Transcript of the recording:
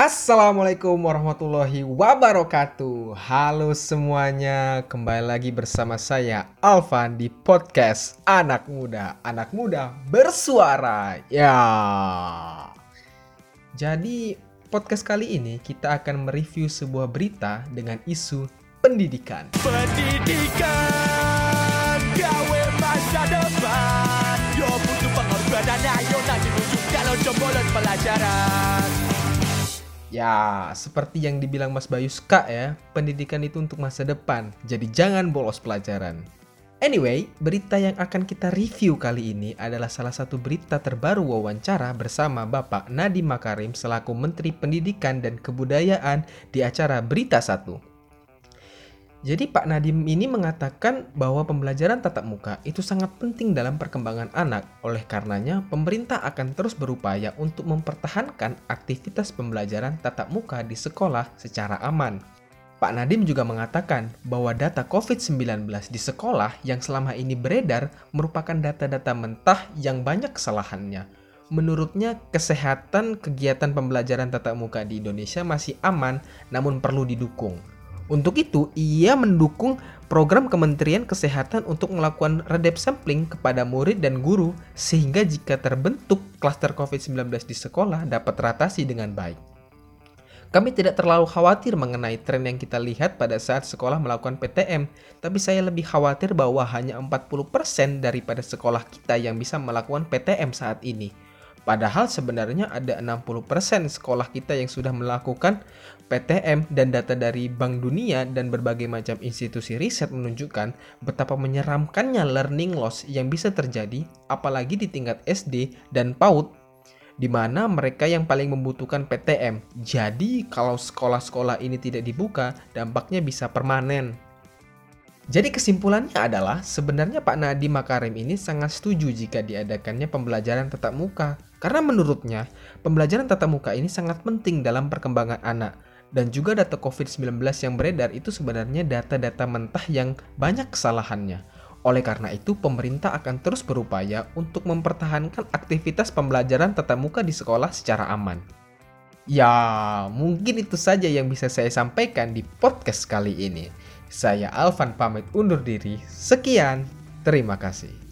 Assalamualaikum warahmatullahi wabarakatuh. Halo semuanya Kembali lagi bersama saya Alvan di podcast Anak Muda. Anak Muda Bersuara. Ya. Jadi podcast kali ini kita akan mereview sebuah berita dengan isu pendidikan. Pendidikan gawe masa pelajaran Ya, seperti yang dibilang Mas Bayu Ska ya, pendidikan itu untuk masa depan, jadi jangan bolos pelajaran. Anyway, berita yang akan kita review kali ini adalah salah satu berita terbaru wawancara bersama Bapak Nadiem Makarim selaku Menteri Pendidikan dan Kebudayaan di acara Berita Satu. Jadi Pak Nadiem ini mengatakan bahwa pembelajaran tatap muka itu sangat penting dalam perkembangan anak. Oleh karenanya, pemerintah akan terus berupaya untuk mempertahankan aktivitas pembelajaran tatap muka di sekolah secara aman. Pak Nadiem juga mengatakan bahwa data COVID-19 di sekolah yang selama ini beredar merupakan data-data mentah yang banyak kesalahannya. Menurutnya, kesehatan kegiatan pembelajaran tatap muka di Indonesia masih aman, namun perlu didukung. Untuk itu, ia mendukung program Kementerian Kesehatan untuk melakukan redep sampling kepada murid dan guru sehingga jika terbentuk klaster COVID-19 di sekolah dapat teratasi dengan baik. Kami tidak terlalu khawatir mengenai tren yang kita lihat pada saat sekolah melakukan PTM, tapi saya lebih khawatir bahwa hanya 40% daripada sekolah kita yang bisa melakukan PTM saat ini. Padahal sebenarnya ada 60% sekolah kita yang sudah melakukan PTM dan data dari Bank Dunia dan berbagai macam institusi riset menunjukkan betapa menyeramkannya learning loss yang bisa terjadi apalagi di tingkat SD dan PAUD di mana mereka yang paling membutuhkan PTM. Jadi kalau sekolah-sekolah ini tidak dibuka, dampaknya bisa permanen. Jadi kesimpulannya adalah sebenarnya Pak Nadiem Makarim ini sangat setuju jika diadakannya pembelajaran tatap muka. Karena menurutnya, pembelajaran tatap muka ini sangat penting dalam perkembangan anak. Dan juga data COVID-19 yang beredar itu sebenarnya data-data mentah yang banyak kesalahannya. Oleh karena itu, pemerintah akan terus berupaya untuk mempertahankan aktivitas pembelajaran tatap muka di sekolah secara aman. Ya, mungkin itu saja yang bisa saya sampaikan di podcast kali ini. Saya Alvan pamit undur diri. Sekian, terima kasih.